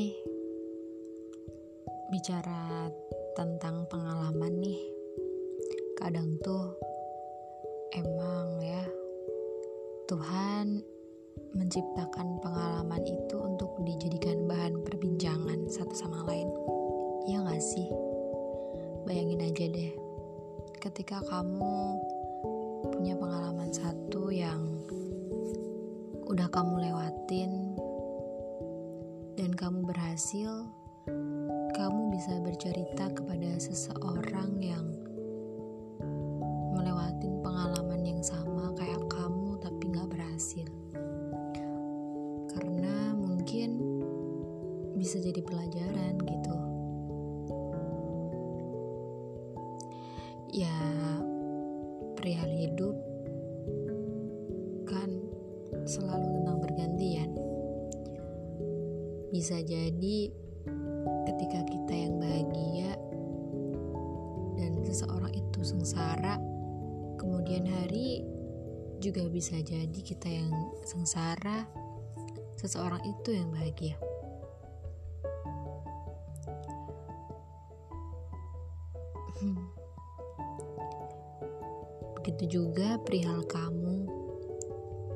Hai, bicara tentang pengalaman nih. Kadang tuh emang ya, Tuhan menciptakan pengalaman itu untuk dijadikan bahan perbincangan satu sama lain. Iya gak sih? Bayangin aja deh, ketika kamu punya pengalaman satu yang udah kamu lewatin dan kamu berhasil, kamu bisa bercerita kepada seseorang yang melewatin pengalaman yang sama kayak kamu tapi gak berhasil. Karena mungkin bisa jadi pelajaran gitu. Ya, perihal hidup kan selalu tentang. Bisa jadi ketika kita yang bahagia dan seseorang itu sengsara, kemudian hari juga bisa jadi kita yang sengsara, seseorang itu yang bahagia. Hmm. Begitu juga perihal kamu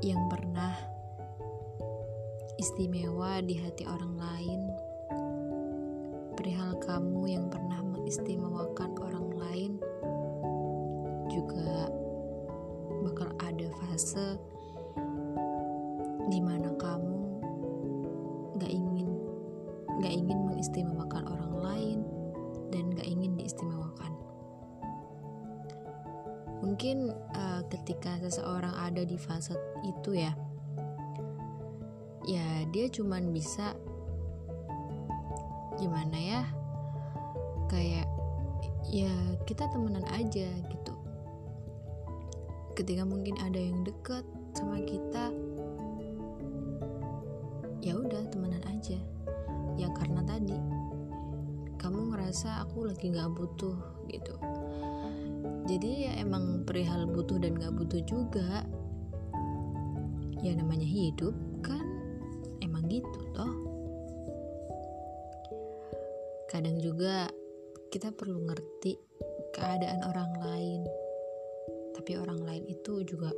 yang pernah istimewa di hati orang lain. Perihal kamu yang pernah mengistimewakan orang lain juga bakal ada fase di mana kamu gak ingin gak ingin mengistimewakan orang lain dan gak ingin diistimewakan mungkin uh, ketika seseorang ada di fase itu ya ya dia cuman bisa gimana ya kayak ya kita temenan aja gitu. Ketika mungkin ada yang deket sama kita ya udah temenan aja. Ya karena tadi kamu ngerasa aku lagi nggak butuh gitu. Jadi ya emang perihal butuh dan nggak butuh juga ya namanya hidup kan gitu toh. Kadang juga kita perlu ngerti keadaan orang lain. Tapi orang lain itu juga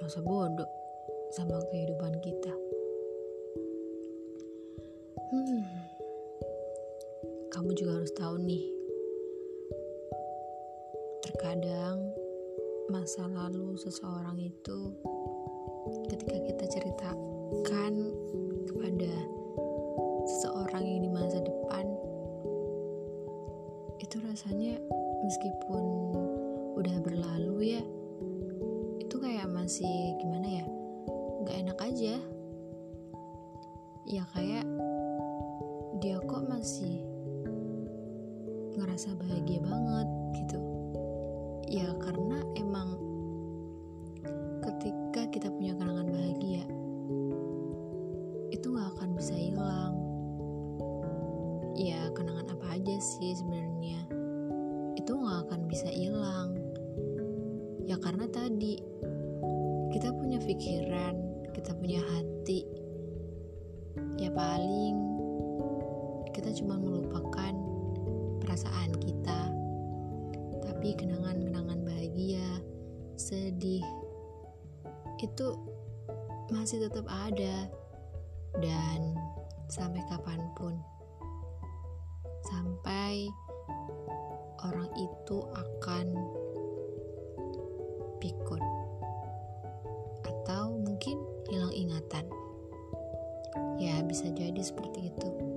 masa bodoh sama kehidupan kita. Hmm kamu juga harus tahu nih. Terkadang masa lalu seseorang itu ketika kita ceritakan kepada seseorang yang di masa depan itu rasanya meskipun udah berlalu ya itu kayak masih gimana ya nggak enak aja. Ya kayak dia kok masih ngerasa bahagia banget gitu. Ya karena emang ketika kita punya sebenarnya itu nggak akan bisa hilang. Ya karena tadi kita punya pikiran kita punya hati. Ya paling kita cuma melupakan perasaan kita tapi kenangan-kenangan bahagia sedih itu masih tetap ada. Dan sampai kapan pun sampai orang itu akan pikun atau mungkin hilang ingatan. Ya bisa jadi seperti itu